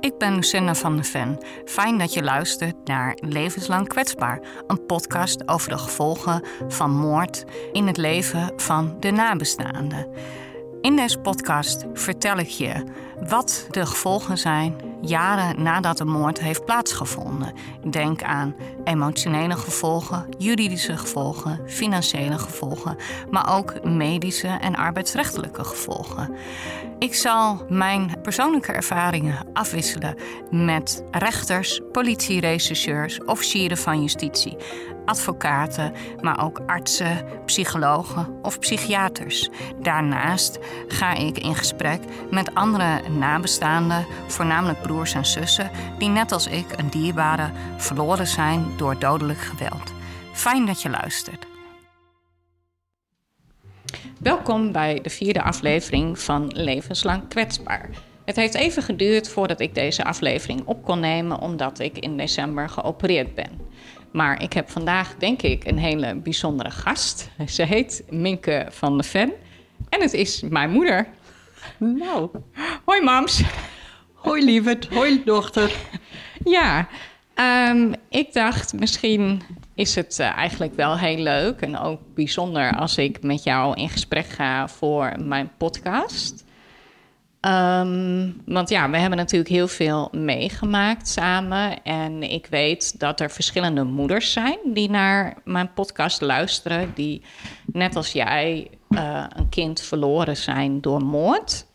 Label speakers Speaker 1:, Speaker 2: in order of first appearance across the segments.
Speaker 1: Ik ben Lucinda van der Ven. Fijn dat je luistert naar Levenslang Kwetsbaar, een podcast over de gevolgen van moord in het leven van de nabestaanden. In deze podcast vertel ik je wat de gevolgen zijn jaren nadat de moord heeft plaatsgevonden. Denk aan emotionele gevolgen, juridische gevolgen, financiële gevolgen, maar ook medische en arbeidsrechtelijke gevolgen. Ik zal mijn persoonlijke ervaringen afwisselen met rechters, politierechercheurs, officieren van justitie, advocaten, maar ook artsen, psychologen of psychiaters. Daarnaast ga ik in gesprek met andere nabestaanden, voornamelijk broers en zussen, die net als ik een dierbare verloren zijn door dodelijk geweld. Fijn dat je luistert. Welkom bij de vierde aflevering van Levenslang Kwetsbaar. Het heeft even geduurd voordat ik deze aflevering op kon nemen, omdat ik in december geopereerd ben. Maar ik heb vandaag, denk ik, een hele bijzondere gast. Ze heet Minke van de Ven. En het is mijn moeder.
Speaker 2: Nou.
Speaker 1: Hoi, mams.
Speaker 2: Hoi, lieverd. Hoi, dochter.
Speaker 1: Ja, um, ik dacht misschien is het uh, eigenlijk wel heel leuk en ook bijzonder als ik met jou in gesprek ga voor mijn podcast. Um, want ja, we hebben natuurlijk heel veel meegemaakt samen. En ik weet dat er verschillende moeders zijn die naar mijn podcast luisteren. Die net als jij uh, een kind verloren zijn door moord.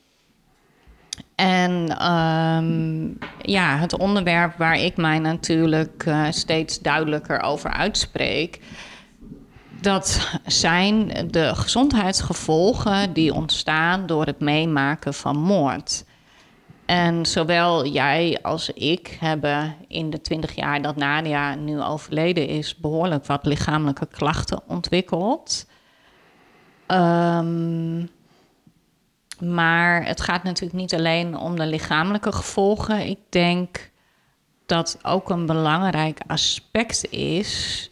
Speaker 1: En um, ja, het onderwerp waar ik mij natuurlijk uh, steeds duidelijker over uitspreek dat zijn de gezondheidsgevolgen die ontstaan door het meemaken van moord. En zowel jij als ik hebben in de twintig jaar dat Nadia nu overleden is, behoorlijk wat lichamelijke klachten ontwikkeld. Um, maar het gaat natuurlijk niet alleen om de lichamelijke gevolgen. Ik denk dat ook een belangrijk aspect is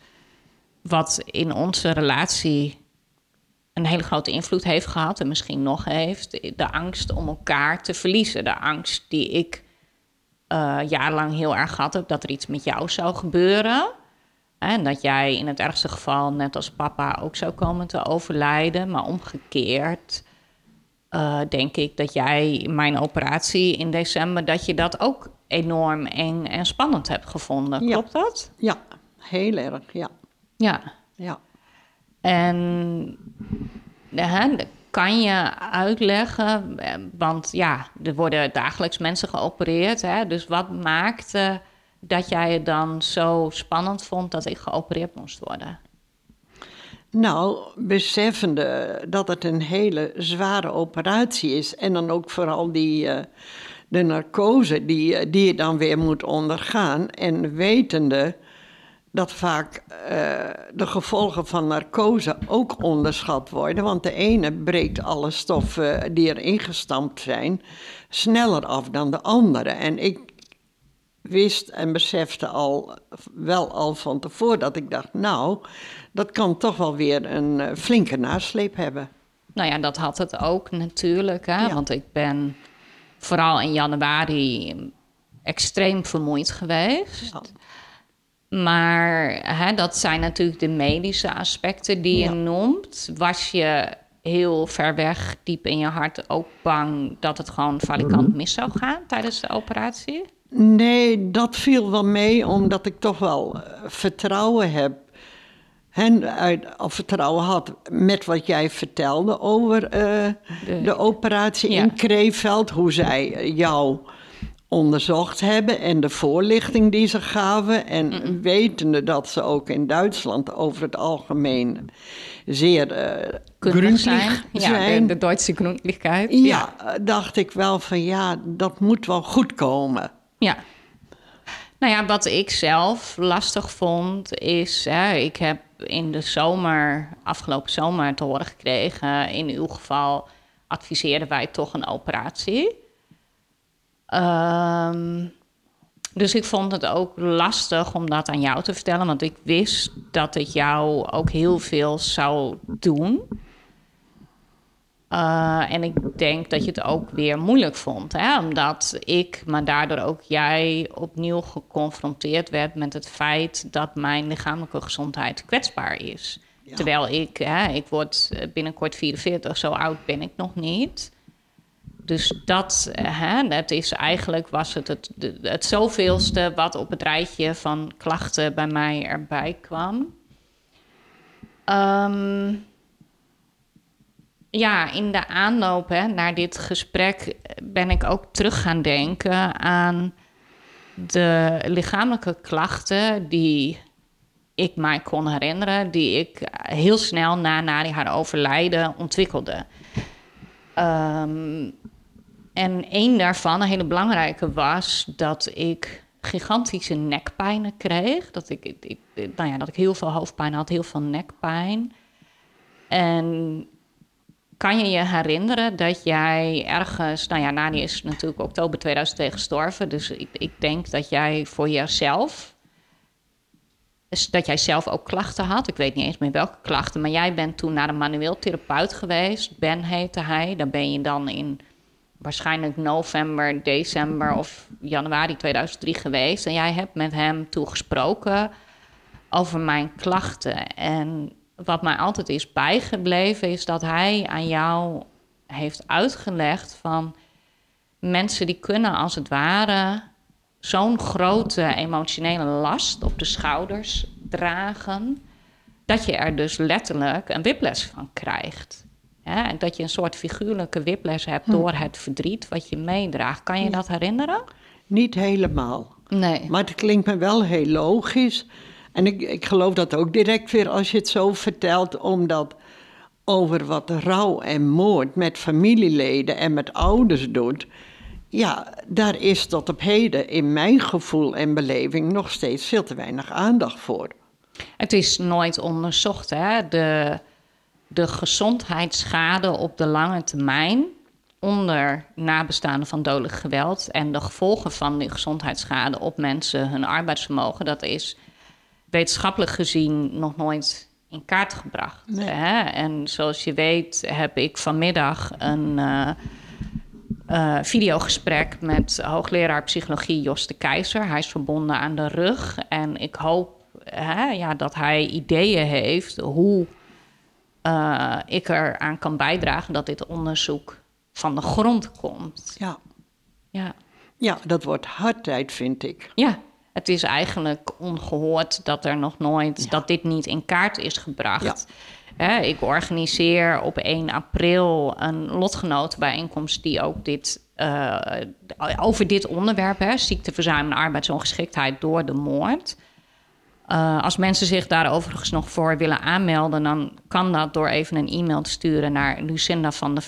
Speaker 1: wat in onze relatie een hele grote invloed heeft gehad en misschien nog heeft. De angst om elkaar te verliezen. De angst die ik uh, jarenlang heel erg heb dat er iets met jou zou gebeuren. En dat jij in het ergste geval, net als papa, ook zou komen te overlijden. Maar omgekeerd uh, denk ik dat jij mijn operatie in december, dat je dat ook enorm eng en spannend hebt gevonden. Klopt dat?
Speaker 2: Ja, heel erg, ja.
Speaker 1: Ja.
Speaker 2: Ja.
Speaker 1: En hè, kan je uitleggen, want ja, er worden dagelijks mensen geopereerd. Hè, dus wat maakte dat jij het dan zo spannend vond dat ik geopereerd moest worden?
Speaker 2: Nou, beseffende dat het een hele zware operatie is. En dan ook vooral die, uh, de narcose die, die je dan weer moet ondergaan. En wetende dat vaak uh, de gevolgen van narcose ook onderschat worden. Want de ene breekt alle stoffen die er ingestampt zijn sneller af dan de andere. En ik wist en besefte al wel al van tevoren dat ik dacht, nou, dat kan toch wel weer een uh, flinke nasleep hebben.
Speaker 1: Nou ja, dat had het ook natuurlijk, hè? Ja. want ik ben vooral in januari extreem vermoeid geweest. Ja. Maar hè, dat zijn natuurlijk de medische aspecten die ja. je noemt. Was je heel ver weg, diep in je hart, ook bang dat het gewoon valikant mis zou gaan tijdens de operatie?
Speaker 2: Nee, dat viel wel mee, omdat ik toch wel uh, vertrouwen heb. En uit, of vertrouwen had met wat jij vertelde over uh, de, de, operatie ja. in Kreeveld. Hoe zij jou onderzocht hebben en de voorlichting die ze gaven. En mm -mm. wetende dat ze ook in Duitsland over het algemeen zeer uh,
Speaker 1: zijn. Ja, de, de Duitse gründlichkeit.
Speaker 2: Ja, ja, dacht ik wel van ja, dat moet wel goed komen.
Speaker 1: Ja. Nou ja, wat ik zelf lastig vond is, hè, ik heb in de zomer, afgelopen zomer te horen gekregen, in uw geval adviseerden wij toch een operatie. Um, dus ik vond het ook lastig om dat aan jou te vertellen, want ik wist dat het jou ook heel veel zou doen. Eh, en ik denk dat je het ook weer moeilijk vond, hè? omdat ik, maar daardoor ook jij, opnieuw geconfronteerd werd met het feit dat mijn lichamelijke gezondheid kwetsbaar is. Terwijl ik, hè, ik word binnenkort 44, zo oud ben ik nog niet. Dus dat, hè, dat is eigenlijk, was het het, het zoveelste wat op het rijtje van klachten bij mij erbij kwam. Um, ja, in de aanloop hè, naar dit gesprek ben ik ook terug gaan denken aan de lichamelijke klachten die ik mij kon herinneren, die ik heel snel na, na haar overlijden ontwikkelde. Um, en een daarvan, een hele belangrijke, was dat ik gigantische nekpijnen kreeg. Dat ik, ik, nou ja, dat ik heel veel hoofdpijn had, heel veel nekpijn. En kan je je herinneren dat jij ergens, nou ja, Nani is natuurlijk oktober 2002 gestorven, dus ik, ik denk dat jij voor jezelf, dat jij zelf ook klachten had. Ik weet niet eens meer welke klachten, maar jij bent toen naar een manueel therapeut geweest. Ben heette hij. Daar ben je dan in waarschijnlijk november, december of januari 2003 geweest. En jij hebt met hem toegesproken over mijn klachten. En wat mij altijd is bijgebleven, is dat hij aan jou heeft uitgelegd van mensen die kunnen als het ware zo'n grote emotionele last op de schouders dragen, dat je er dus letterlijk een whiplash van krijgt. En dat je een soort figuurlijke whiplash hebt hm. door het verdriet wat je meedraagt. Kan je dat herinneren?
Speaker 2: Niet helemaal.
Speaker 1: Nee.
Speaker 2: Maar het klinkt me wel heel logisch. En ik, ik geloof dat ook direct weer als je het zo vertelt, omdat over wat rouw en moord met familieleden en met ouders doet. Ja, daar is tot op heden in mijn gevoel en beleving nog steeds veel te weinig aandacht voor.
Speaker 1: Het is nooit onderzocht, hè? De, de gezondheidsschade op de lange termijn onder nabestaanden van dodelijk geweld en de gevolgen van die gezondheidsschade op mensen, hun arbeidsvermogen, dat is wetenschappelijk gezien nog nooit in kaart gebracht. Hè? En zoals je weet heb ik vanmiddag een uh, uh, videogesprek met hoogleraar psychologie Jos de Keizer. Hij is verbonden aan de rug en ik hoop hè, ja, dat hij ideeën heeft hoe uh, ik eraan kan bijdragen dat dit onderzoek van de grond komt.
Speaker 2: Ja.
Speaker 1: Ja,
Speaker 2: ja dat wordt hard tijd, vind ik.
Speaker 1: Ja, het is eigenlijk ongehoord dat er nog nooit, dat dit niet in kaart is gebracht. Ja. ik organiseer op 1 april een lotgenotenbijeenkomst die ook dit, uh, over dit onderwerp, hè, ziekteverzuim en arbeidsongeschiktheid door de moord. Uh, als mensen zich daar overigens nog voor willen aanmelden, dan kan dat door even een e-mail te sturen naar Lucinda van de.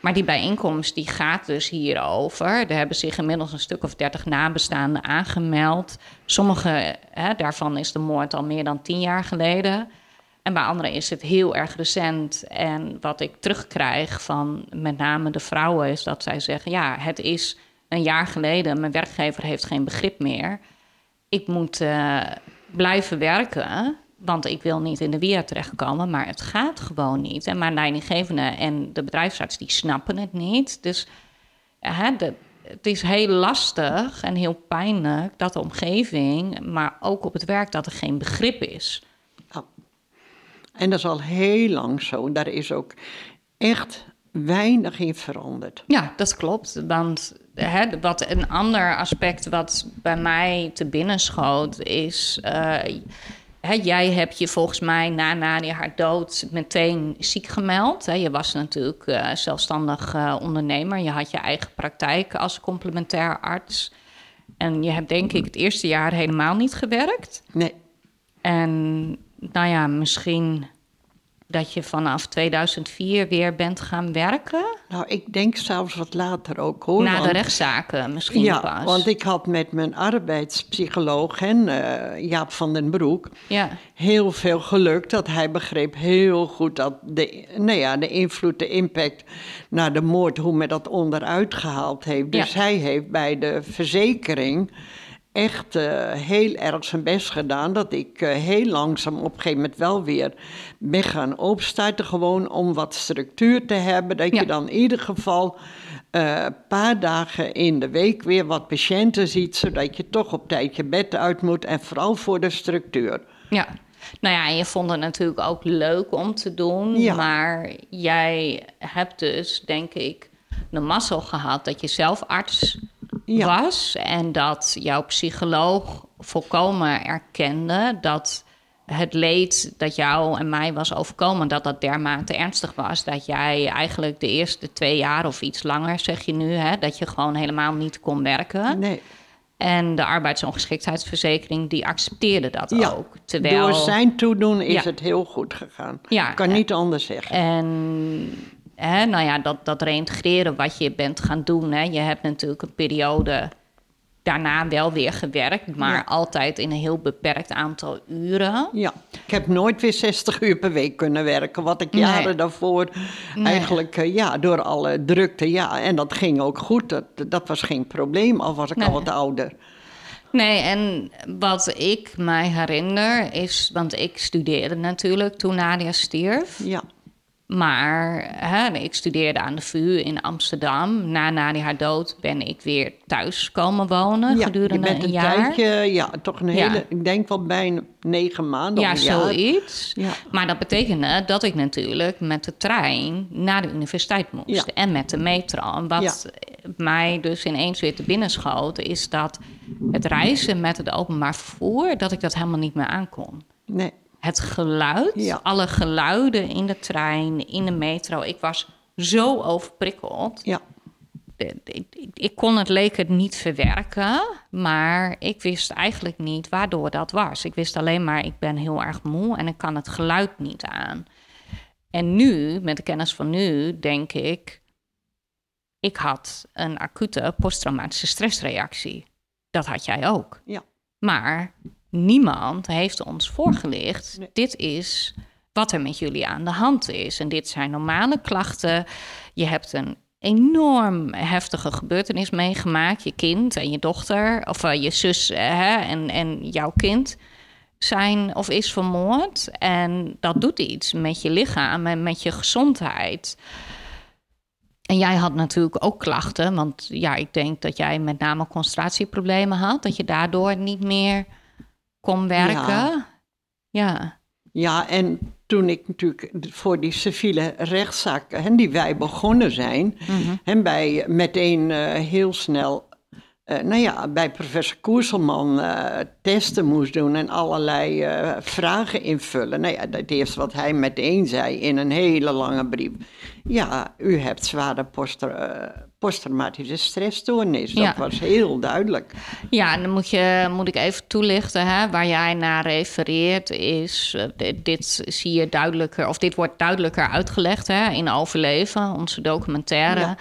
Speaker 1: Maar die bijeenkomst die gaat dus hierover. Er hebben zich inmiddels een stuk of dertig nabestaanden aangemeld. Sommige hè, daarvan is de moord al meer dan tien jaar geleden. En bij anderen is het heel erg recent. En wat ik terugkrijg van met name de vrouwen is dat zij zeggen: ja, het is een jaar geleden, mijn werkgever heeft geen begrip meer. Ik moet uh, blijven werken, want ik wil niet in de WIA terechtkomen, maar het gaat gewoon niet. En mijn leidinggevende en de bedrijfsarts die snappen het niet. Dus de, het is heel lastig en heel pijnlijk dat de omgeving, maar ook op het werk, dat er geen begrip is.
Speaker 2: Ja. En dat is al heel lang zo. Daar is ook echt weinig in veranderd.
Speaker 1: Ja, dat klopt. Want hè, wat een ander aspect wat bij mij te binnen schoot is. Uh, jij hebt je volgens mij na Nadia haar dood meteen ziek gemeld. Je was natuurlijk uh, zelfstandig uh, ondernemer. Je had je eigen praktijk als complementair arts. En je hebt denk ik het eerste jaar helemaal niet gewerkt.
Speaker 2: Nee.
Speaker 1: En nou ja, misschien dat je vanaf 2004 weer bent gaan werken?
Speaker 2: Nou, ik denk zelfs wat later ook hoor.
Speaker 1: Na de rechtszaken misschien
Speaker 2: ja,
Speaker 1: pas.
Speaker 2: want ik had met mijn arbeidspsycholoog en uh, Jaap van den Broek
Speaker 1: ja.
Speaker 2: heel veel geluk dat hij begreep heel goed dat de, nou ja, de invloed, de impact naar de moord, hoe men dat onderuit gehaald heeft. Dus hij heeft bij de verzekering echt eh, heel erg zijn best gedaan. Dat ik eh, heel langzaam op een gegeven moment wel weer ben gaan opstarten. Gewoon om wat structuur te hebben. Dat
Speaker 1: Ja.
Speaker 2: je dan in ieder geval eh, een paar dagen in de week weer wat patiënten ziet. Zodat je toch op tijd je bed uit moet. En vooral voor de structuur.
Speaker 1: Ja. Nou ja, je vond het natuurlijk ook leuk om te doen.
Speaker 2: Ja.
Speaker 1: Maar jij hebt dus, denk ik, de mazzel gehad dat je zelf arts
Speaker 2: Ja.
Speaker 1: was. En dat jouw psycholoog volkomen erkende dat het leed dat jou en mij was overkomen, dat dat dermate ernstig was. Dat jij eigenlijk de eerste twee jaar of iets langer, zeg je nu, hè, dat je gewoon helemaal niet kon werken.
Speaker 2: Nee.
Speaker 1: En de arbeidsongeschiktheidsverzekering die accepteerde dat
Speaker 2: Ja,
Speaker 1: ook. Terwijl,
Speaker 2: Door zijn toedoen is
Speaker 1: Ja.
Speaker 2: het heel goed gegaan.
Speaker 1: Ja,
Speaker 2: Ik kan niet anders zeggen.
Speaker 1: En hè, nou ja, dat, dat reintegreren wat je bent gaan doen. Hè. Je hebt natuurlijk een periode daarna wel weer gewerkt, maar
Speaker 2: Ja.
Speaker 1: altijd in een heel beperkt aantal uren.
Speaker 2: Ja, ik heb nooit weer 60 uur per week kunnen werken. Wat ik
Speaker 1: Nee.
Speaker 2: jaren daarvoor
Speaker 1: Nee.
Speaker 2: eigenlijk, eh, ja, door alle drukte, ja. En dat ging ook goed. Dat, dat was geen probleem, al was ik
Speaker 1: Nee.
Speaker 2: al wat ouder.
Speaker 1: Nee, en wat ik mij herinner is, want ik studeerde natuurlijk toen Nadia stierf.
Speaker 2: Ja,
Speaker 1: Maar hè, ik studeerde aan de VU in Amsterdam. Na Nadia haar dood ben ik weer thuis komen wonen
Speaker 2: ja je
Speaker 1: gedurende
Speaker 2: bent
Speaker 1: een
Speaker 2: een
Speaker 1: jaar.
Speaker 2: tijdje, ja, toch een
Speaker 1: Ja.
Speaker 2: hele, ik denk wel bijna negen maanden
Speaker 1: Ja, zoiets.
Speaker 2: Ja.
Speaker 1: Maar dat betekende dat ik natuurlijk met de trein naar de universiteit moest. En met de metro. En wat mij dus ineens weer te binnen schoot... is dat het reizen met het openbaar vervoer... dat ik dat helemaal niet meer aankon.
Speaker 2: Nee,
Speaker 1: Het geluid,
Speaker 2: Ja.
Speaker 1: alle geluiden in de trein, in de metro... ik was zo overprikkeld.
Speaker 2: ja,
Speaker 1: Ik, ik, ik kon het leek het niet verwerken, maar ik wist eigenlijk niet waardoor dat was. Ik wist alleen maar, ik ben heel erg moe en ik kan het geluid niet aan. En nu, met de kennis van nu, denk ik, ik had een acute posttraumatische stressreactie. Dat had jij ook.
Speaker 2: ja.
Speaker 1: Maar niemand heeft ons voorgelicht.
Speaker 2: Nee.
Speaker 1: Dit is wat er met jullie aan de hand is. En dit zijn normale klachten. Je hebt een enorm heftige gebeurtenis meegemaakt. Je kind en je dochter, of eh, je zus eh, hè, en, en jouw kind zijn of is vermoord. En dat doet iets met je lichaam en met je gezondheid. En jij had natuurlijk ook klachten, want ja, ik denk dat jij met name concentratieproblemen had, dat je daardoor niet meer kon werken. Ja, ja,
Speaker 2: Ja, en toen ik natuurlijk voor die civiele rechtszaken, hè, die wij begonnen zijn, en bij meteen eh, heel snel, eh, nou ja, bij professor Koerselman eh, testen moest doen en allerlei eh, vragen invullen. Nou ja, dat eerste wat hij meteen zei in een hele lange brief. Ja, u hebt zware post, posttraumatische stressstoornis. Dat
Speaker 1: Ja.
Speaker 2: was heel duidelijk.
Speaker 1: ja en dan moet, je, moet ik even toelichten, hè, waar jij naar refereert, is dit, dit zie je duidelijker, of dit wordt duidelijker uitgelegd hè, in Overleven, onze documentaire.
Speaker 2: Ja.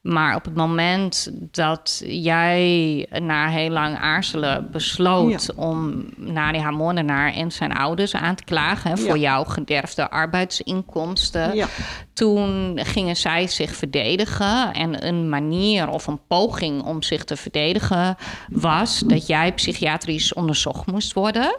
Speaker 1: Maar op het moment dat jij na heel lang aarzelen besloot om Nadia haar moordenaar en zijn ouders aan te klagen hè, voor
Speaker 2: Ja.
Speaker 1: jouw gederfde arbeidsinkomsten,
Speaker 2: Ja.
Speaker 1: toen gingen zij zich verdedigen. En een manier of een poging om zich te verdedigen was dat jij psychiatrisch onderzocht moest worden.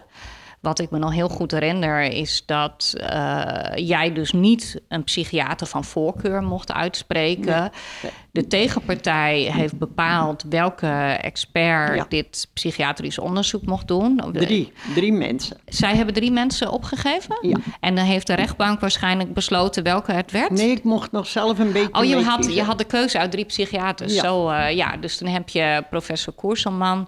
Speaker 1: Wat ik me nog heel goed herinner is dat eh, jij dus niet een psychiater van voorkeur mocht uitspreken.
Speaker 2: nee.
Speaker 1: De tegenpartij heeft bepaald welke expert
Speaker 2: Ja.
Speaker 1: dit psychiatrisch onderzoek mocht doen.
Speaker 2: Drie, drie mensen.
Speaker 1: Zij hebben drie mensen opgegeven.
Speaker 2: Ja.
Speaker 1: En dan heeft de rechtbank waarschijnlijk besloten welke het werd.
Speaker 2: Nee, ik mocht nog zelf een beetje
Speaker 1: Oh, je had, je had de keuze uit drie psychiaters.
Speaker 2: Ja.
Speaker 1: Zo, eh, ja, dus toen heb je professor Koerselman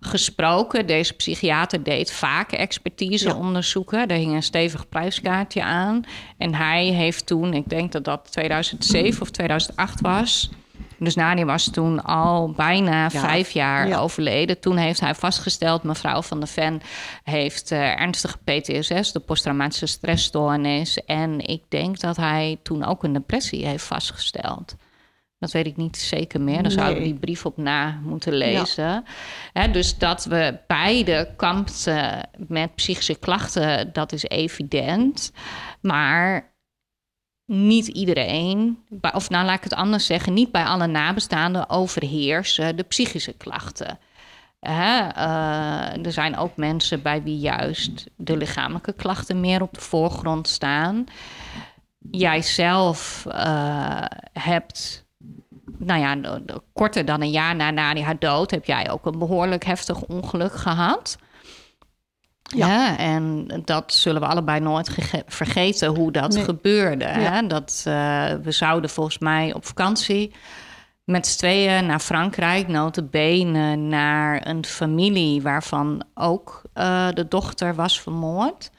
Speaker 1: gesproken. Deze psychiater deed vaak expertiseonderzoeken. Daar hing een stevig prijskaartje aan. En hij heeft toen, ik denk dat dat 2007 of 2008 was... Dus Nadia was toen al bijna vijf jaar
Speaker 2: ja.
Speaker 1: overleden. Toen heeft hij vastgesteld, mevrouw van der Ven heeft eh, ernstige PTSS, de posttraumatische stressstoornis. En ik denk dat hij toen ook een depressie heeft vastgesteld. Dat weet ik niet zeker meer. Zouden we
Speaker 2: Nee.
Speaker 1: die brief op na moeten lezen. Dus dat we beide kampten met psychische klachten, dat is evident. Maar niet iedereen, of nou laat ik het anders zeggen, niet bij alle nabestaanden overheersen de psychische klachten. Eh, er zijn ook mensen bij wie juist de lichamelijke klachten meer op de voorgrond staan. Jij zelf uh, hebt, nou ja, korter dan een jaar na Nadia haar dood, heb jij ook een behoorlijk heftig ongeluk gehad. Ja. en dat zullen we allebei nooit vergeten hoe dat gebeurde. Hè? Dat, uh, we zouden volgens mij op vakantie met z'n tweeën naar Frankrijk, notabene naar een familie waarvan ook uh, de dochter was vermoord.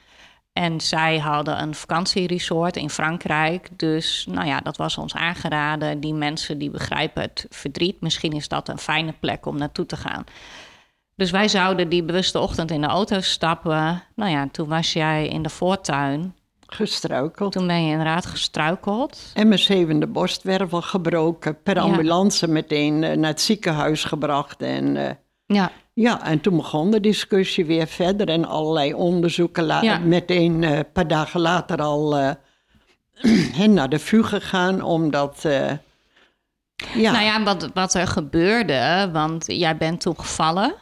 Speaker 1: En zij hadden een vakantieresort in Frankrijk. Dus nou ja, dat was ons aangeraden. Die mensen die begrijpen het verdriet. Misschien is dat een fijne plek om naartoe te gaan. Dus wij zouden die bewuste ochtend in de auto stappen. Nou ja, toen was jij in de voortuin.
Speaker 2: Gestruikeld.
Speaker 1: Toen ben je inderdaad gestruikeld.
Speaker 2: En mijn zevende borstwervel gebroken. Per ambulance meteen eh, naar het ziekenhuis gebracht. En, uh, ja. Ja, en toen begon de discussie weer verder. En allerlei onderzoeken. Ja. Meteen uh, een paar dagen later al naar de VU gegaan. Omdat...
Speaker 1: ja. Nou ja, wat, wat er gebeurde, want jij bent toen gevallen.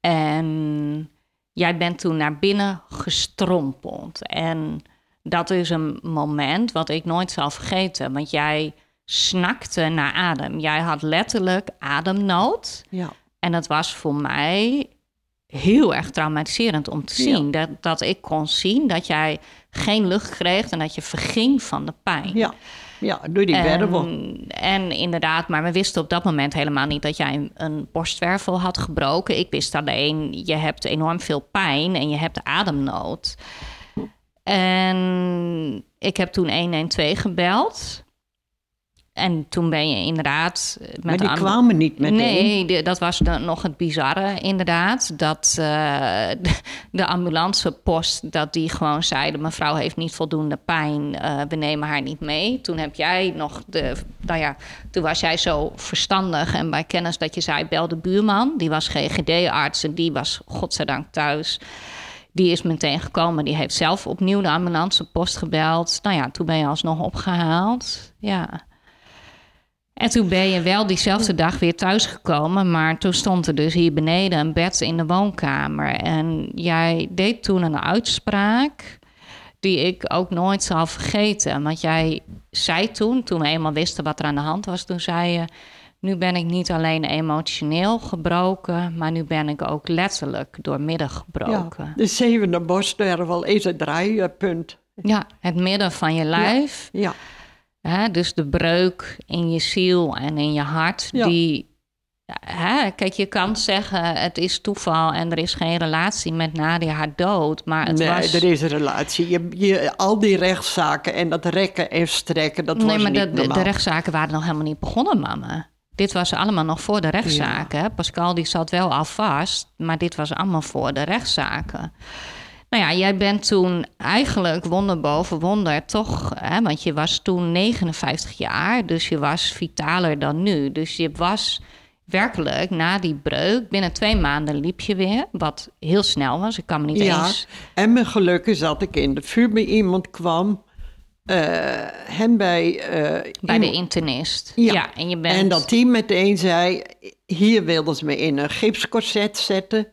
Speaker 1: En jij bent toen naar binnen gestrompeld. En dat is een moment wat ik nooit zal vergeten. Want jij snakte naar adem. Jij had letterlijk ademnood. Ja. En dat was voor mij heel erg traumatiserend om te zien. Dat, dat ik kon zien dat jij geen lucht kreeg en dat je verging van de pijn.
Speaker 2: Ja. Ja, door die wervel.
Speaker 1: En inderdaad, maar we wisten op dat moment helemaal niet dat jij een, een borstwervel had gebroken. Ik wist alleen, je hebt enorm veel pijn en je hebt ademnood. En ik heb toen 112 gebeld. En toen ben je inderdaad...
Speaker 2: Met maar die kwamen niet meteen?
Speaker 1: Nee, dat was nog het bizarre inderdaad. Dat uh, de ambulancepost, dat die gewoon zeiden... mevrouw heeft niet voldoende pijn, uh, we nemen haar niet mee. Toen heb jij nog de... Nou ja, toen was jij zo verstandig en bij kennis dat je zei... bel de buurman, die was GGD-arts en die was godzijdank thuis... Die is meteen gekomen. Die heeft zelf opnieuw de ambulancepost gebeld. Nou ja, toen ben je alsnog opgehaald. Ja. En toen ben je wel diezelfde dag weer thuisgekomen, maar toen stond er dus hier beneden een bed in de woonkamer. En jij deed toen een uitspraak die ik ook nooit zal vergeten. Want jij zei toen, toen we eenmaal wisten wat er aan de hand was, toen zei je... Nu ben ik niet alleen emotioneel gebroken, maar nu ben ik ook letterlijk doormidden gebroken. Ja,
Speaker 2: de zevende borstwervel is het draaipunt.
Speaker 1: Ja, het midden van je lijf. ja. Hè, dus de breuk in je ziel en in je hart, die. Hè, kijk, je kan zeggen het is toeval en er is geen relatie met Nadia haar dood. Maar het
Speaker 2: nee,
Speaker 1: was...
Speaker 2: er is een relatie. Je, je, al die rechtszaken en dat rekken en strekken, dat nee, was maar
Speaker 1: niet
Speaker 2: de,
Speaker 1: de, rechtszaken waren nog helemaal niet begonnen, mama. Dit was allemaal nog voor de rechtszaken. Pascal die zat wel al vast, maar dit was allemaal voor de rechtszaken. Nou ja, jij bent toen eigenlijk wonder boven wonder toch, hè, want je was toen 59 jaar, dus je was vitaler dan nu. Dus je was werkelijk na die breuk, binnen twee maanden liep je weer, wat heel snel was. Ik kan me niet ja, eens...
Speaker 2: en mijn geluk is dat ik in de vuur bij iemand kwam uh, hem bij...
Speaker 1: Uh, bij de internist. Ja.
Speaker 2: en, je bent... en dat die meteen zei, hier wilden ze me in een gipscorset zetten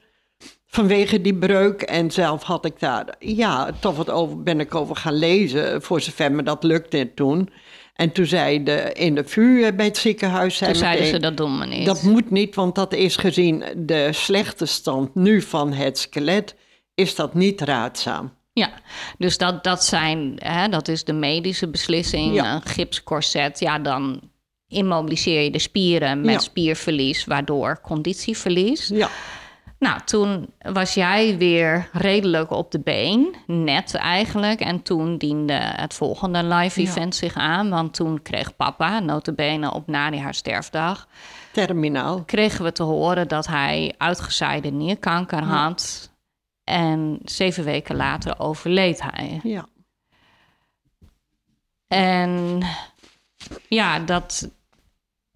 Speaker 2: vanwege die breuk. En zelf had ik daar, ja, toch wat over, ben ik over gaan lezen, voor zover me dat lukte toen. En toen zei de, in de vuur bij het ziekenhuis...
Speaker 1: Toen zeiden ze, dat doen we niet.
Speaker 2: Dat moet niet, want dat is gezien de slechte stand nu van het skelet... is dat niet raadzaam.
Speaker 1: Ja, dus dat, dat, zijn, hè, dat is de medische beslissing. Ja. Een gipscorset, ja, dan immobiliseer je de spieren met spierverlies... waardoor conditieverlies... Ja. Nou, toen was jij weer redelijk op de been, net eigenlijk. En toen diende het volgende live event zich aan. Want toen kreeg papa, notabene op Nadia haar sterfdag...
Speaker 2: Terminaal.
Speaker 1: Kregen we te horen dat hij uitgezaaide nierkanker had. En zeven weken later overleed hij. Ja. En ja, dat,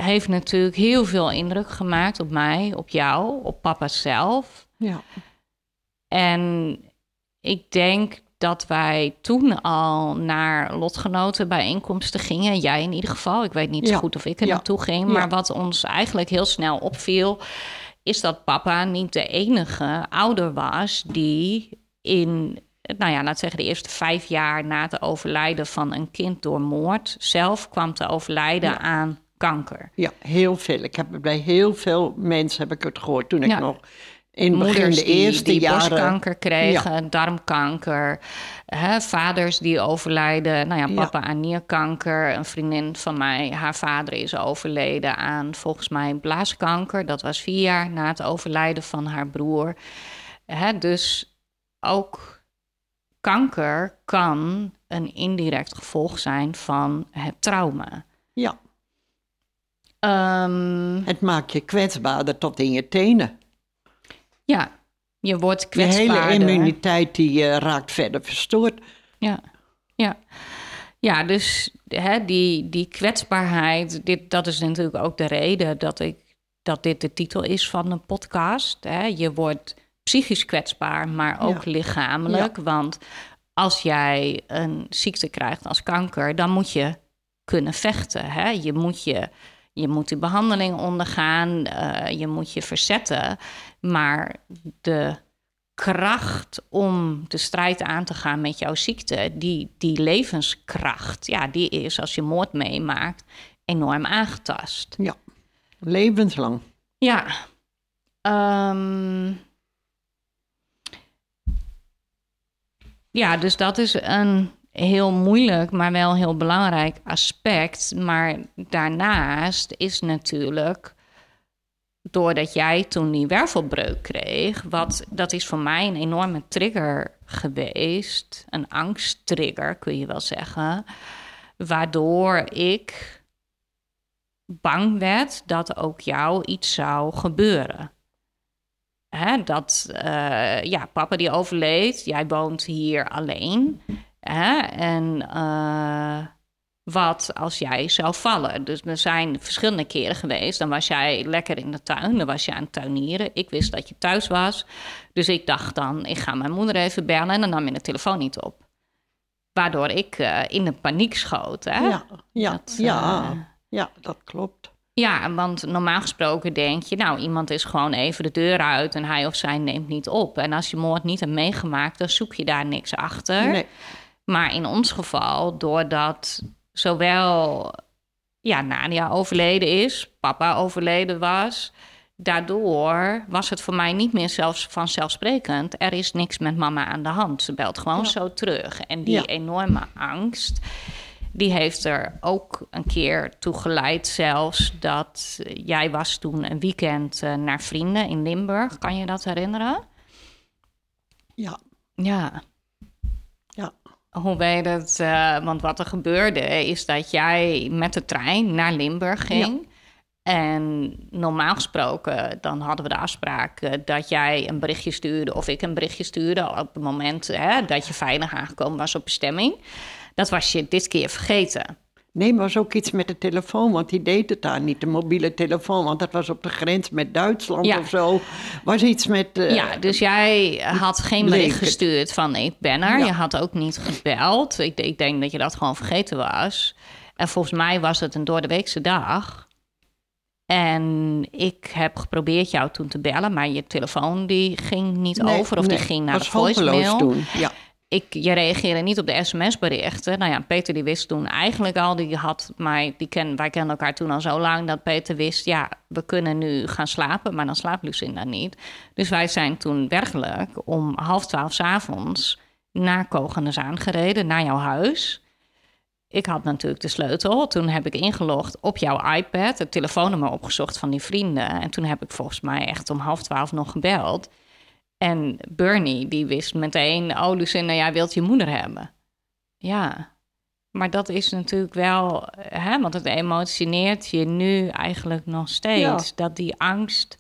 Speaker 1: heeft natuurlijk heel veel indruk gemaakt op mij, op jou, op papa zelf. Ja. En ik denk dat wij toen al naar lotgenotenbijeenkomsten gingen. Jij in ieder geval. Ik weet niet zo goed of ik er naartoe ging. Maar wat ons eigenlijk heel snel opviel is dat papa niet de enige ouder was die in, nou ja, laat zeggen, de eerste vijf jaar na het overlijden van een kind door moord zelf kwam te overlijden aan kanker.
Speaker 2: Ja, heel veel. Ik heb bij heel veel mensen heb ik het gehoord toen ik
Speaker 1: Ja.
Speaker 2: nog in begin de
Speaker 1: die,
Speaker 2: eerste
Speaker 1: die
Speaker 2: jaren.
Speaker 1: borstkanker kregen, darmkanker. Hè, vaders die overlijden. Nou ja,
Speaker 2: Ja.
Speaker 1: papa aan nierkanker. Een vriendin van mij, haar vader is overleden aan volgens mij blaaskanker. Dat was vier jaar na het overlijden van haar broer. Hè, dus ook kanker kan een indirect gevolg zijn van het trauma.
Speaker 2: Ja,
Speaker 1: Ehm,
Speaker 2: het maakt je kwetsbaarder tot in je tenen.
Speaker 1: ja, je wordt
Speaker 2: Je hele
Speaker 1: kwetsbaarder.
Speaker 2: immuniteit die raakt verder verstoord.
Speaker 1: Ja, ja. ja dus hè, die, die kwetsbaarheid, dit, dat is natuurlijk ook de reden dat, ik, dat dit de titel is van een podcast. Hè. Je wordt psychisch kwetsbaar, maar ook
Speaker 2: Ja.
Speaker 1: lichamelijk. Want als jij een ziekte krijgt als kanker, dan moet je kunnen vechten. Hè. Je, moet je, je moet die behandeling ondergaan, eh, je moet je verzetten. Maar de kracht om de strijd aan te gaan met jouw ziekte, die, die levenskracht, ja, die is als je moord meemaakt enorm aangetast.
Speaker 2: Ja, levenslang.
Speaker 1: Ja. Ehm, ja, dus dat is een heel moeilijk, maar wel heel belangrijk aspect. Maar daarnaast is natuurlijk, doordat jij toen die wervelbreuk kreeg, wat, dat is voor mij een enorme trigger geweest. Een angsttrigger, kun je wel zeggen. Waardoor ik bang werd dat ook jou iets zou gebeuren. Hè, dat, eh, ja, papa die overleed, jij woont hier alleen. Hè, en eh, wat als jij zou vallen? Dus er zijn verschillende keren geweest. Dan was jij lekker in de tuin, dan was je aan het tuinieren. Ik wist dat je thuis was. Dus ik dacht dan, ik ga mijn moeder even bellen en dan nam je de telefoon niet op. Waardoor ik eh, in de paniek schoot. Hè?
Speaker 2: Ja, ja,
Speaker 1: Dat,
Speaker 2: ja,
Speaker 1: eh,
Speaker 2: ja, dat klopt.
Speaker 1: Ja, want normaal gesproken denk je, nou, iemand is gewoon even de deur uit en hij of zij neemt niet op. En als je moord niet hebt meegemaakt, dan zoek je daar niks achter.
Speaker 2: Nee,
Speaker 1: Maar in ons geval, doordat zowel ja, Nadia overleden is, papa overleden was, daardoor was het voor mij niet meer zelfs vanzelfsprekend. Er is niks met mama aan de hand. Ze belt gewoon
Speaker 2: Ja.
Speaker 1: zo terug. En die
Speaker 2: Ja.
Speaker 1: enorme angst, die heeft er ook een keer toe geleid zelfs dat jij was toen een weekend eh, naar vrienden in Limburg. Kan je dat herinneren?
Speaker 2: ja,
Speaker 1: Ja. Hoe weet het? eh, want wat er gebeurde is dat jij met de trein naar Limburg ging. En normaal gesproken, dan hadden we de afspraak eh, dat jij een berichtje stuurde of ik een berichtje stuurde op het moment hè, dat je veilig aangekomen was op bestemming. Dat was je dit keer vergeten.
Speaker 2: Nee, maar was ook iets met de telefoon, want die deed het daar niet, de mobiele telefoon, want dat was op de grens met Duitsland
Speaker 1: Ja.
Speaker 2: of zo. Was iets met... eh,
Speaker 1: ja, dus jij had geen bericht gestuurd van ik ben er.
Speaker 2: Ja.
Speaker 1: Je had ook niet gebeld. Ik, ik denk dat je dat gewoon vergeten was. En volgens mij was het een doordeweekse dag. En ik heb geprobeerd jou toen te bellen, maar je telefoon die ging niet
Speaker 2: nee,
Speaker 1: over of
Speaker 2: nee,
Speaker 1: die ging naar
Speaker 2: was
Speaker 1: de voicemail.
Speaker 2: toen, ja.
Speaker 1: Ik, je reageerde niet op de sms-berichten. Nou ja, Peter die wist toen eigenlijk al, die had mij, die ken, wij kennen elkaar toen al zo lang, dat Peter wist, ja, we kunnen nu gaan slapen, maar dan slaapt Lucinda niet. Dus wij zijn toen werkelijk om half twaalf 's avonds naar Kogenenzaan gereden, naar jouw huis. Ik had natuurlijk de sleutel. Toen heb ik ingelogd op jouw iPad, het telefoonnummer opgezocht van die vrienden. En toen heb ik volgens mij echt om half twaalf nog gebeld. En Bernie, die wist meteen, oh Lucinda, jij wilt je moeder hebben. Ja, maar dat is natuurlijk wel, hè, want het emotioneert je nu eigenlijk nog steeds. Dat die angst,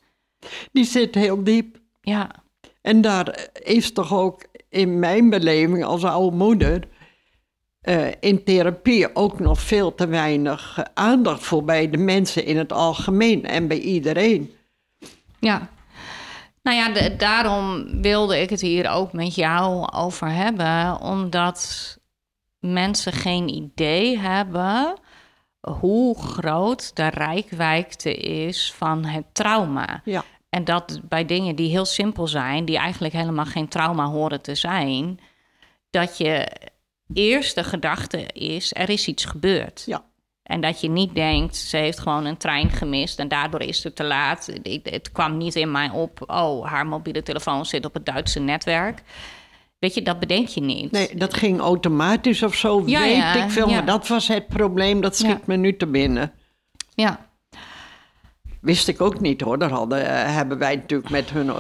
Speaker 2: Die zit heel diep.
Speaker 1: ja,
Speaker 2: En daar is toch ook in mijn beleving als oude moeder eh, in therapie ook nog veel te weinig eh, aandacht voor bij de mensen in het algemeen en bij iedereen.
Speaker 1: Ja. Nou ja, de- daarom wilde ik het hier ook met jou over hebben, omdat mensen geen idee hebben hoe groot de rijkwijde is van het trauma.
Speaker 2: Ja,
Speaker 1: En dat bij dingen die heel simpel zijn, die eigenlijk helemaal geen trauma horen te zijn, dat je eerste gedachte is: er is iets gebeurd.
Speaker 2: Ja.
Speaker 1: En dat je niet denkt, ze heeft gewoon een trein gemist en daardoor is het te laat. Het kwam niet in mij op, oh, haar mobiele telefoon zit op het Duitse netwerk. Weet je, dat bedenk je niet.
Speaker 2: Nee, dat ging automatisch of zo,
Speaker 1: Ja,
Speaker 2: weet
Speaker 1: ja,
Speaker 2: ik veel.
Speaker 1: ja.
Speaker 2: Maar dat was het probleem, dat schiet me nu te binnen.
Speaker 1: Ja,
Speaker 2: Wist ik ook niet hoor. Daar hadden, eh, hebben wij natuurlijk met hun.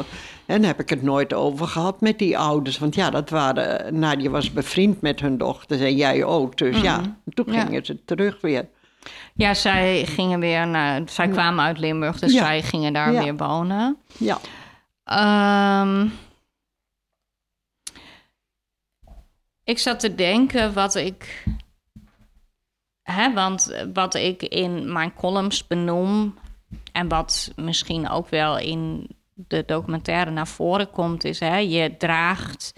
Speaker 2: En heb ik het nooit over gehad met die ouders. Want ja, dat waren. Nadia was bevriend met hun dochters en jij ook. Dus ja, toen
Speaker 1: Mhm. Ja.
Speaker 2: gingen ze terug weer.
Speaker 1: ja zij gingen weer naar, zij kwamen uit Limburg, dus
Speaker 2: Ja.
Speaker 1: zij gingen daar
Speaker 2: Ja.
Speaker 1: weer wonen.
Speaker 2: Ja,
Speaker 1: Ehm, ik zat te denken wat ik. Hè, want wat ik in mijn columns benoem. en wat misschien ook wel in de documentaire naar voren komt, is: hè, je draagt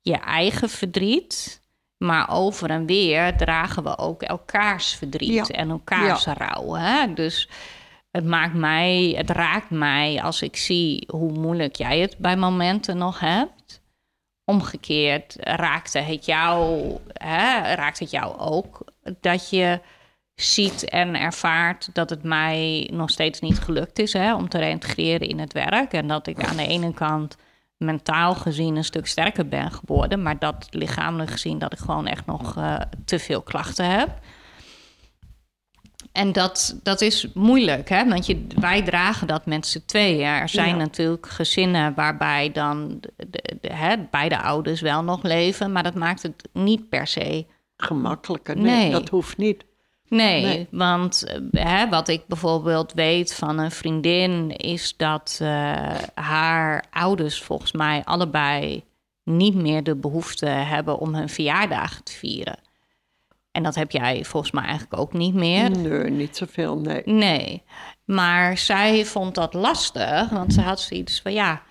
Speaker 1: je eigen verdriet. Maar over en weer dragen we ook elkaars verdriet
Speaker 2: Ja.
Speaker 1: en elkaars rouw. Hè? Dus het maakt mij, het raakt mij als ik zie hoe moeilijk jij het bij momenten nog hebt. Omgekeerd raakte het jou, hè, raakt het jou ook dat je ziet en ervaart dat het mij nog steeds niet gelukt is hè, om te reintegreren in het werk. En dat ik aan de ene kant mentaal gezien een stuk sterker ben geworden, maar dat lichamelijk gezien dat ik gewoon echt nog eh, te veel klachten heb. En dat, dat is moeilijk, hè? want je, wij dragen dat met z'n tweeën. Er zijn
Speaker 2: Ja.
Speaker 1: natuurlijk gezinnen waarbij dan de, de, de- hè, beide ouders wel nog leven, maar dat maakt het niet per se
Speaker 2: gemakkelijker. Nee,
Speaker 1: Nee.
Speaker 2: dat hoeft niet.
Speaker 1: Nee,
Speaker 2: Nee.
Speaker 1: want eh, hè, wat ik bijvoorbeeld weet van een vriendin is dat eh, haar ouders volgens mij allebei niet meer de behoefte hebben om hun verjaardagen te vieren. En dat heb jij volgens mij eigenlijk ook niet meer.
Speaker 2: Nee, niet zoveel, nee.
Speaker 1: Nee, maar zij vond dat lastig, want ze had zoiets van ja.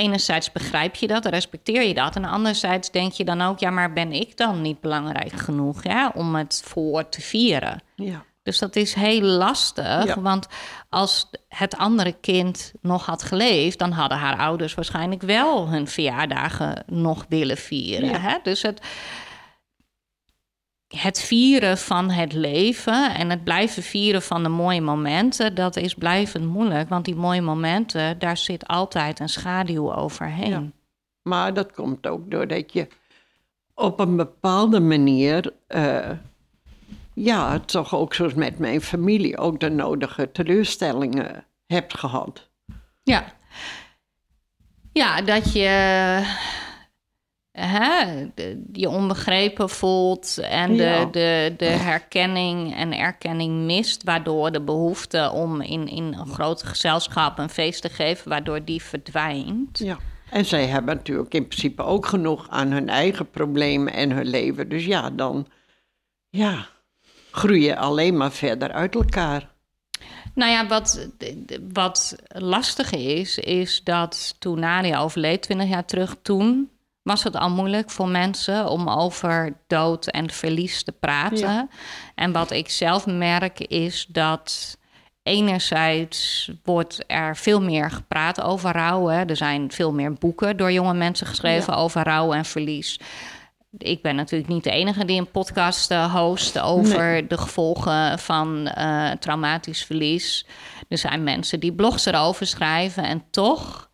Speaker 1: Enerzijds begrijp je dat, respecteer je dat. En anderzijds denk je dan ook, ja, maar ben ik dan niet belangrijk genoeg ja, om het voor te vieren?
Speaker 2: Ja,
Speaker 1: Dus dat is heel lastig,
Speaker 2: Ja.
Speaker 1: want als het andere kind nog had geleefd, dan hadden haar ouders waarschijnlijk wel hun verjaardagen nog willen vieren.
Speaker 2: Ja.
Speaker 1: Hè? Dus het, het vieren van het leven en het blijven vieren van de mooie momenten, dat is blijvend moeilijk, want die mooie momenten, daar zit altijd een schaduw overheen.
Speaker 2: Ja. maar dat komt ook doordat je op een bepaalde manier... eh, ja, toch ook zoals met mijn familie... ook de nodige teleurstellingen hebt gehad.
Speaker 1: Ja. Ja, dat je hè, de- je onbegrepen voelt en de,
Speaker 2: Ja.
Speaker 1: de, de herkenning en erkenning mist, waardoor de behoefte om in, in een groot gezelschap een feest te geven, waardoor die verdwijnt.
Speaker 2: Ja. En zij hebben natuurlijk in principe ook genoeg aan hun eigen problemen en hun leven. Dus ja, dan ja, groei je alleen maar verder uit elkaar.
Speaker 1: Nou ja, wat, wat lastig is, is dat toen Nadia overleed, 20 jaar terug, toen was het al moeilijk voor mensen om over dood en verlies te praten.
Speaker 2: Ja.
Speaker 1: En wat ik zelf merk is dat enerzijds wordt er veel meer gepraat over rouw. Hè. Er zijn veel meer boeken door jonge mensen geschreven over rouw en verlies. Ik ben natuurlijk niet de enige die een podcast eh, host over de gevolgen van eh, traumatisch verlies. Er zijn mensen die blogs erover schrijven en toch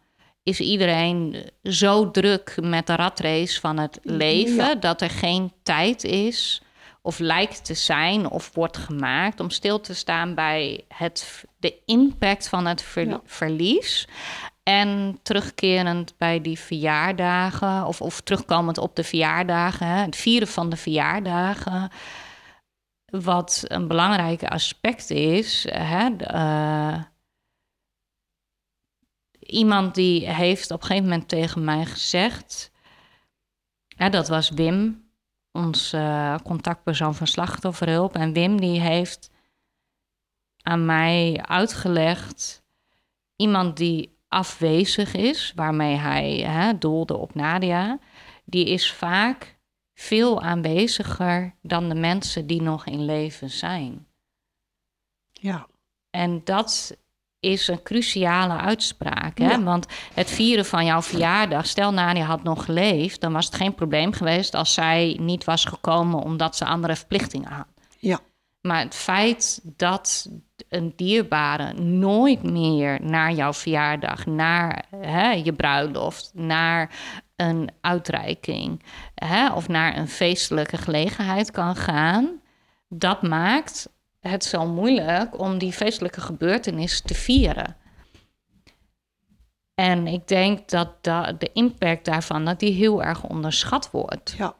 Speaker 1: is iedereen zo druk met de ratrace van het leven
Speaker 2: Ja.
Speaker 1: dat er geen tijd is of lijkt te zijn of wordt gemaakt om stil te staan bij het, de impact van het ver-
Speaker 2: Ja.
Speaker 1: verlies. En terugkerend bij die verjaardagen, of, of terugkomend op de verjaardagen, hè, het vieren van de verjaardagen. Wat een belangrijk aspect is. Hè, de, eh, iemand die heeft op een gegeven moment tegen mij gezegd. Dat was Wim, ons eh, contactpersoon van slachtofferhulp. En Wim die heeft aan mij uitgelegd. Iemand die afwezig is, waarmee hij hè, doelde op Nadia, die is vaak veel aanweziger dan de mensen die nog in leven zijn.
Speaker 2: Ja,
Speaker 1: En dat is een cruciale uitspraak. Hè?
Speaker 2: Ja.
Speaker 1: Want het vieren van jouw verjaardag, stel Nadia had nog geleefd, dan was het geen probleem geweest als zij niet was gekomen omdat ze andere verplichtingen had.
Speaker 2: Ja,
Speaker 1: Maar het feit dat een dierbare nooit meer naar jouw verjaardag, naar hè, je bruiloft, naar een uitreiking hè, of naar een feestelijke gelegenheid kan gaan, dat maakt het zo moeilijk om die feestelijke gebeurtenis te vieren. En ik denk dat da- de impact daarvan dat die heel erg onderschat wordt.
Speaker 2: ja.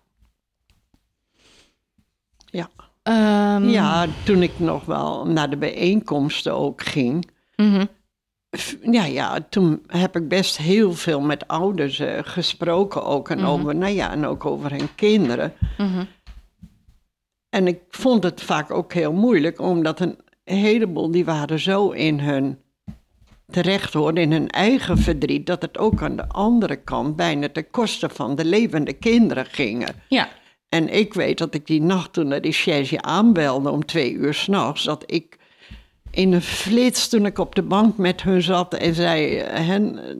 Speaker 2: Ja.
Speaker 1: Ehm,
Speaker 2: ja, toen ik nog wel naar de bijeenkomsten ook ging.
Speaker 1: mhm.
Speaker 2: f- Ja, ja, toen heb ik best heel veel met ouders eh, gesproken ook. En, over, nou ja, en ook over hun kinderen.
Speaker 1: Mhm.
Speaker 2: En ik vond het vaak ook heel moeilijk, omdat een heleboel die waren zo in hun terecht hoor, in hun eigen verdriet, dat het ook aan de andere kant bijna ten koste van de levende kinderen gingen.
Speaker 1: Ja.
Speaker 2: En ik weet dat ik die nacht toen de recherche aanbelde om twee uur s'nachts, dat ik in een flits toen ik op de bank met hun zat en zei eh, hen, eh,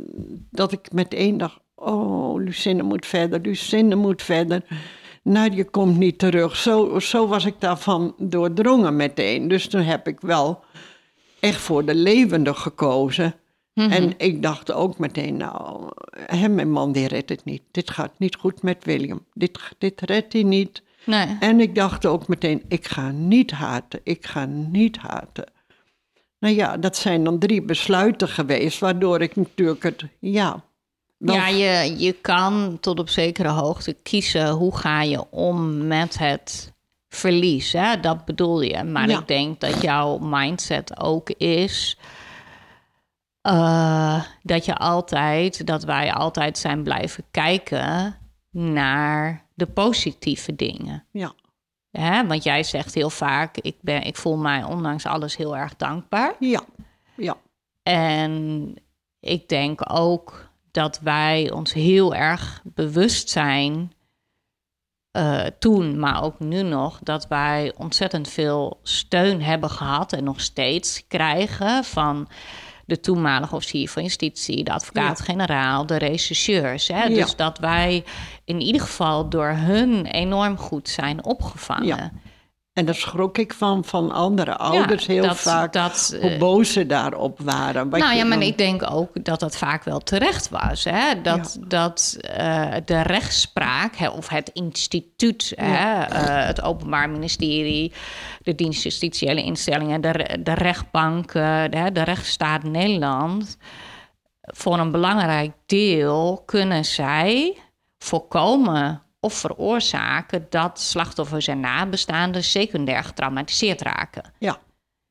Speaker 2: dat ik meteen dacht, oh, Lucinda moet verder, Lucinda moet verder. Nadia komt niet terug. Zo, zo was ik daarvan doordrongen meteen. Dus toen heb ik wel echt voor de levende gekozen. En ik dacht ook meteen, nou, hè, mijn man die redt het niet. Dit gaat niet goed met William. Dit, dit redt hij niet.
Speaker 1: Nee.
Speaker 2: En ik dacht ook meteen, ik ga niet haten. Ik ga niet haten. Nou ja, dat zijn dan drie besluiten geweest, waardoor ik natuurlijk het, ja...
Speaker 1: Ja, je, je kan tot op zekere hoogte kiezen hoe ga je om met het verlies. Hè? Dat bedoel je. Maar
Speaker 2: Ja.
Speaker 1: ik denk dat jouw mindset ook is eh, dat je altijd, dat wij altijd zijn blijven kijken naar de positieve dingen.
Speaker 2: ja,
Speaker 1: Hè? Want jij zegt heel vaak, ik, ben, ik voel mij ondanks alles heel erg dankbaar.
Speaker 2: ja, ja,
Speaker 1: En ik denk ook dat wij ons heel erg bewust zijn, eh, toen, maar ook nu nog, dat wij ontzettend veel steun hebben gehad en nog steeds krijgen van de toenmalige officier van justitie, de advocaat-generaal, de rechercheurs. Hè?
Speaker 2: Ja.
Speaker 1: Dus dat wij in ieder geval door hun enorm goed zijn opgevangen.
Speaker 2: Ja. En daar schrok ik van, van andere ouders heel
Speaker 1: dat-
Speaker 2: vaak,
Speaker 1: dat,
Speaker 2: hoe
Speaker 1: eh,
Speaker 2: boos ze daarop waren. Wat
Speaker 1: nou ja, maar
Speaker 2: dan-
Speaker 1: ik denk ook dat dat vaak wel terecht was. Hè? Dat, dat eh, de rechtspraak, hè, of het instituut, hè, eh, het Openbaar Ministerie, de dienst justitiële instellingen, de, de rechtbank, de, de rechtsstaat Nederland, voor een belangrijk deel kunnen zij voorkomen of veroorzaken dat slachtoffers en nabestaanden secundair getraumatiseerd raken.
Speaker 2: Ja,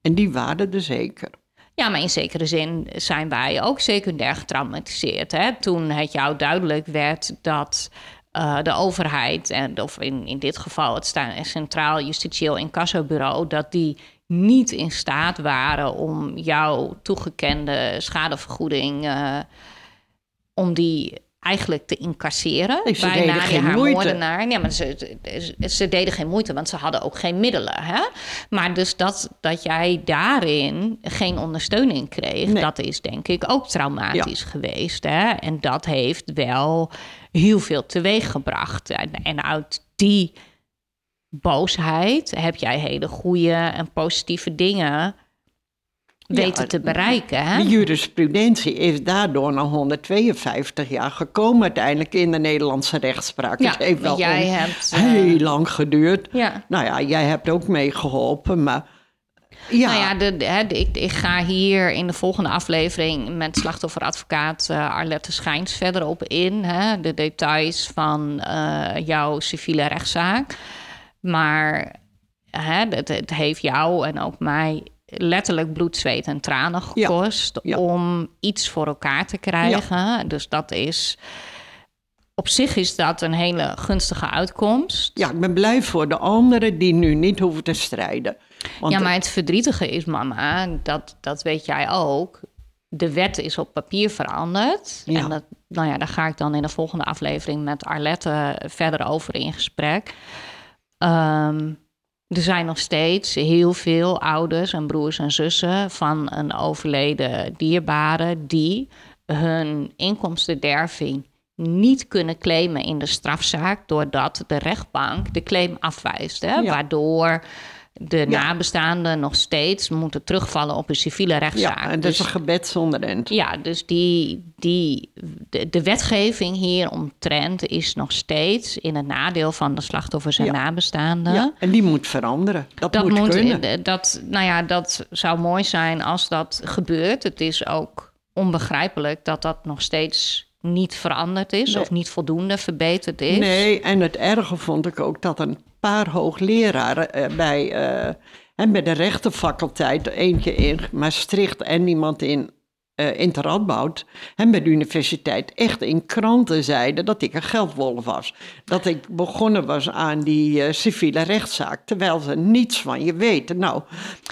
Speaker 2: en die waren er zeker.
Speaker 1: Ja, maar in zekere zin zijn wij ook secundair getraumatiseerd. Hè? Toen het jou duidelijk werd dat eh, de overheid, en, of in, in dit geval het Centraal Justitieel Incassobureau, dat die niet in staat waren om jouw toegekende schadevergoeding, eh, om die eigenlijk te incasseren
Speaker 2: Nee, ze deden
Speaker 1: haar
Speaker 2: moeite.
Speaker 1: moordenaar. Nee, maar ze, ze, ze deden geen moeite, want ze hadden ook geen middelen. Hè? Maar dus dat, dat jij daarin geen ondersteuning kreeg,
Speaker 2: Nee.
Speaker 1: dat is denk ik ook traumatisch geweest. Hè? En dat heeft wel heel veel teweeg gebracht. En, en uit die boosheid heb jij hele goede en positieve dingen weten
Speaker 2: Ja,
Speaker 1: te bereiken. Hè?
Speaker 2: De jurisprudentie is daardoor na 152 jaar gekomen uiteindelijk in de Nederlandse rechtspraak.
Speaker 1: Ja,
Speaker 2: het heeft wel
Speaker 1: jij hebt, eh,
Speaker 2: heel lang geduurd.
Speaker 1: Ja.
Speaker 2: Nou ja, jij hebt ook meegeholpen, maar ja,
Speaker 1: Nou ja, de, de- hè, de- ik, ik ga hier in de volgende aflevering met slachtofferadvocaat eh, Arlette Schijns verder op in. Hè, de details van eh, jouw civiele rechtszaak. Maar hè, het, het heeft jou en ook mij letterlijk bloed, zweet en tranen gekost
Speaker 2: ja.
Speaker 1: om iets voor elkaar te krijgen. Dus dat is. Op zich is dat een hele gunstige uitkomst.
Speaker 2: ja, ik ben blij voor de anderen die nu niet hoeven te strijden. Want
Speaker 1: ja, maar het verdrietige is, mama, dat, dat weet jij ook. De wet is op papier veranderd.
Speaker 2: Ja.
Speaker 1: En dat, nou ja, daar ga ik dan in de volgende aflevering met Arlette verder over in gesprek. Ehm, er zijn nog steeds heel veel ouders en broers en zussen van een overleden dierbare die hun inkomstenderving niet kunnen claimen in de strafzaak doordat de rechtbank de claim afwijst. Hè? Waardoor de nabestaanden nog steeds moeten terugvallen op een civiele rechtszaak.
Speaker 2: Ja, en dus- een gebed zonder end.
Speaker 1: Ja, dus die, die, de, de wetgeving hier omtrent is nog steeds in het nadeel van de slachtoffers en nabestaanden. Ja,
Speaker 2: en die moet veranderen. Dat, dat moet, kunnen.
Speaker 1: Eh, dat, nou ja, dat zou mooi zijn als dat gebeurt. Het is ook onbegrijpelijk dat dat nog steeds niet veranderd is of niet voldoende verbeterd is.
Speaker 2: Nee, en het erge vond ik ook dat een paar hoogleraren uh, bij, uh, en bij de rechtenfaculteit, eentje in Maastricht en iemand in, uh, in Radboud, en bij de universiteit, echt in kranten zeiden dat ik een geldwolf was. Dat ik begonnen was aan die civiele rechtszaak, terwijl ze niets van je weten. Nou,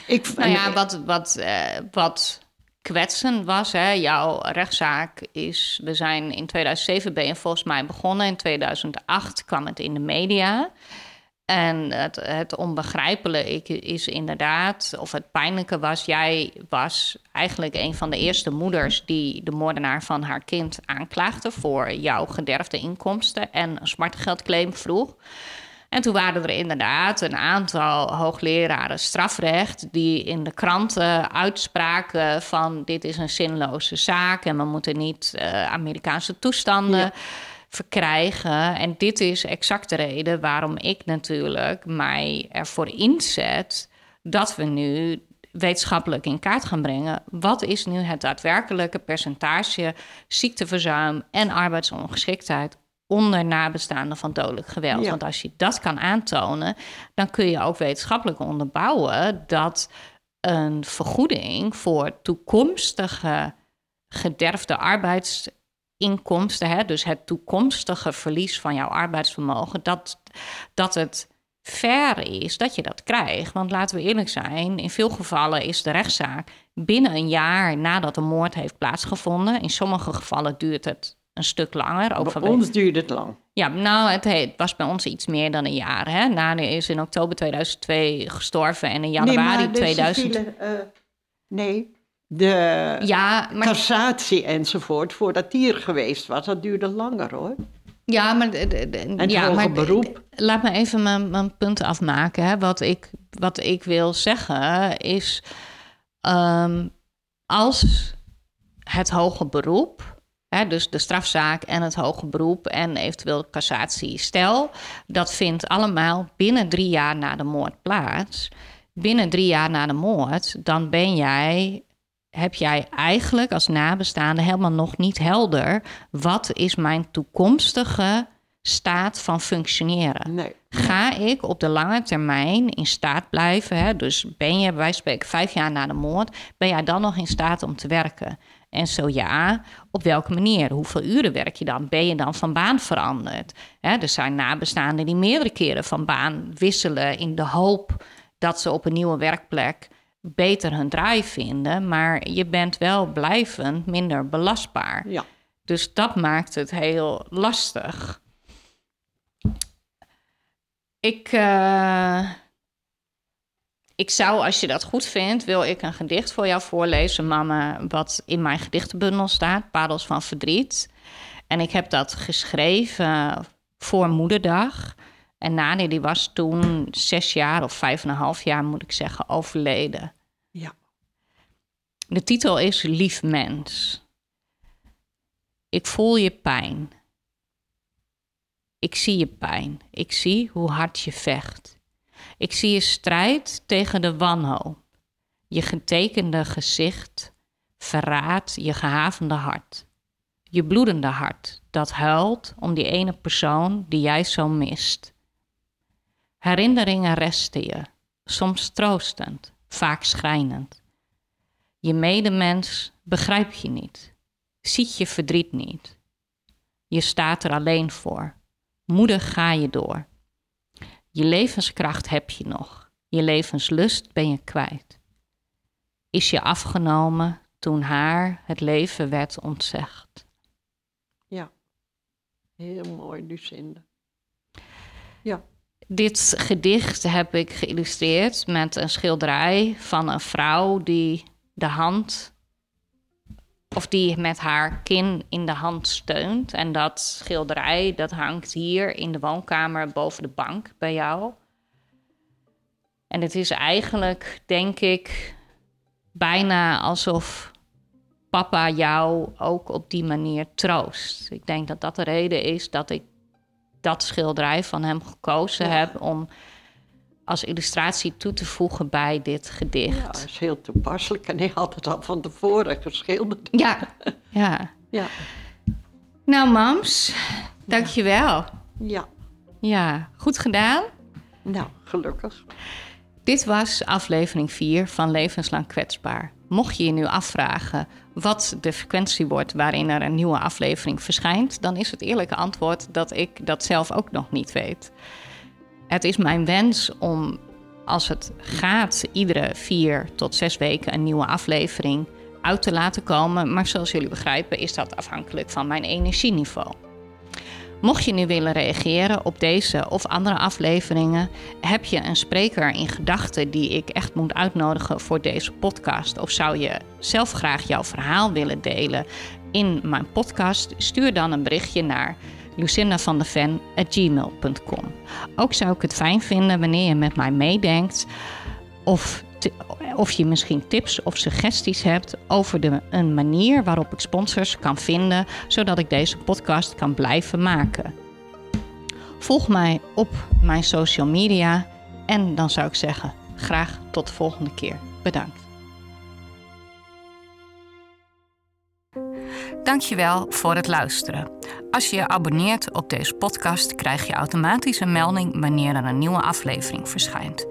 Speaker 2: ik,
Speaker 1: nou ja, wat, wat, wat kwetsen was. Hè. Jouw rechtszaak is, we zijn in 2007 ben je volgens mij begonnen. In 2008 kwam het in de media. En het, het onbegrijpelijke is inderdaad, of het pijnlijke was, jij was eigenlijk een van de eerste moeders die de moordenaar van haar kind aanklaagde voor jouw gederfde inkomsten en een smartgeldclaim vroeg. En toen waren er inderdaad een aantal hoogleraren strafrecht die in de kranten uitspraken van dit is een zinloze zaak en we moeten niet uh, Amerikaanse toestanden verkrijgen. En dit is exact de reden waarom ik natuurlijk mij ervoor inzet dat we nu wetenschappelijk in kaart gaan brengen. Wat is nu het daadwerkelijke percentage ziekteverzuim en arbeidsongeschiktheid onder nabestaanden van dodelijk geweld. Want als je dat kan aantonen, dan kun je ook wetenschappelijk onderbouwen dat een vergoeding voor toekomstige gederfde arbeidsinkomsten, hè, dus het toekomstige verlies van jouw arbeidsvermogen, dat, dat het fair is dat je dat krijgt. Want laten we eerlijk zijn, in veel gevallen is de rechtszaak binnen een jaar nadat de moord heeft plaatsgevonden. In sommige gevallen duurt het een stuk langer.
Speaker 2: Ook bij ons duurde het lang.
Speaker 1: Ja, nou, het, was bij ons iets meer dan een jaar. Hè? Nani is in oktober 2002 gestorven en in januari nee, 2000... Civiele, uh,
Speaker 2: nee, de ja, maar... cassatie enzovoort, voordat die er geweest was, dat duurde langer hoor.
Speaker 1: Ja, maar, en ja, maar beroep. laat me even mijn, mijn punt afmaken. Hè. Wat, ik, wat ik wil zeggen is, um, als het hoge beroep dus de strafzaak en het hoge beroep en eventueel cassatie. Stel, dat vindt allemaal binnen drie jaar na de moord plaats. Binnen drie jaar na de moord, dan ben jij, heb jij eigenlijk als nabestaande helemaal nog niet helder. Wat is mijn toekomstige staat van functioneren?
Speaker 2: Nee.
Speaker 1: Ga ik op de lange termijn in staat blijven? Hè? Dus ben je, wij spreken vijf jaar na de moord, ben jij dan nog in staat om te werken? En zo ja, op welke manier? Hoeveel uren werk je dan? Ben je dan van baan veranderd? er zijn nabestaanden die meerdere keren van baan wisselen in de hoop dat ze op een nieuwe werkplek beter hun draai vinden, maar je bent wel blijvend minder belastbaar.
Speaker 2: Ja.
Speaker 1: Dus dat maakt het heel lastig. Ik. Uh, ik zou, als je dat goed vindt, wil ik een gedicht voor jou voorlezen, mama, wat in mijn gedichtenbundel staat, Parels van Verdriet. En ik heb dat geschreven voor Moederdag. En Nani, die was toen zes jaar of vijf en een half jaar, moet ik zeggen, overleden.
Speaker 2: Ja.
Speaker 1: De titel is Lief Mens. Ik voel je pijn. Ik zie je pijn. Ik zie hoe hard je vecht. Ik zie je strijd tegen de wanhoop. Je getekende gezicht verraadt je gehavende hart. Je bloedende hart dat huilt om die ene persoon die jij zo mist. Herinneringen resten je, soms troostend, vaak schrijnend. Je medemens begrijpt je niet, ziet je verdriet niet. Je staat er alleen voor. Moedig ga je door. Je levenskracht heb je nog. Je levenslust ben je kwijt. Is je afgenomen toen haar het leven werd ontzegd.
Speaker 2: Ja, heel mooi, Lucinda. Ja.
Speaker 1: dit gedicht heb ik geïllustreerd met een schilderij van een vrouw die de hand, of die met haar kin in de hand steunt. En dat schilderij, dat hangt hier in de woonkamer boven de bank bij jou. En het is eigenlijk, denk ik, bijna alsof papa jou ook op die manier troost. Ik denk dat dat de reden is dat ik dat schilderij van hem gekozen heb om als illustratie toe te voegen bij dit gedicht. Ja,
Speaker 2: dat is heel toepasselijk en hij had het al van tevoren geschilderd.
Speaker 1: Ja, ja.
Speaker 2: ja.
Speaker 1: Nou, mams, dankjewel.
Speaker 2: Ja.
Speaker 1: Ja, goed gedaan.
Speaker 2: Nou, gelukkig.
Speaker 1: Dit was aflevering 4 van Levenslang Kwetsbaar. Mocht je je nu afvragen wat de frequentie wordt waarin er een nieuwe aflevering verschijnt, dan is het eerlijke antwoord dat ik dat zelf ook nog niet weet. Het is mijn wens om, als het gaat, iedere vier tot zes weken een nieuwe aflevering uit te laten komen. Maar zoals jullie begrijpen, is dat afhankelijk van mijn energieniveau. Mocht je nu willen reageren op deze of andere afleveringen, heb je een spreker in gedachten die ik echt moet uitnodigen voor deze podcast? Of zou je zelf graag jouw verhaal willen delen in mijn podcast? Stuur dan een berichtje naar lucinavandeven.gmail.com. Ook zou ik het fijn vinden wanneer je met mij meedenkt of of je misschien tips of suggesties hebt over de, een manier waarop ik sponsors kan vinden, zodat ik deze podcast kan blijven maken. Volg mij op mijn social media en dan zou ik zeggen, graag tot de volgende keer. Bedankt. Dankjewel voor het luisteren. Als je je abonneert op deze podcast, krijg je automatisch een melding wanneer er een nieuwe aflevering verschijnt.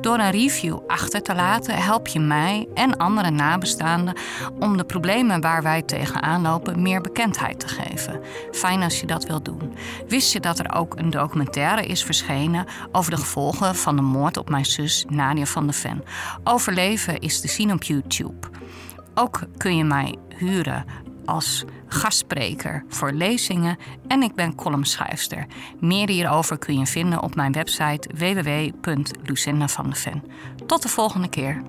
Speaker 1: Door een review achter te laten, help je mij en andere nabestaanden om de problemen waar wij tegenaan lopen meer bekendheid te geven. Fijn als je dat wilt doen. Wist je dat er ook een documentaire is verschenen over de gevolgen van de moord op mijn zus Nadia van der Ven? Overleven is te zien op YouTube. Ook kun je mij huren als gastspreker voor lezingen en ik ben columnschrijfster. Meer hierover kun je vinden op mijn website www.lucindavandeven. Tot de volgende keer.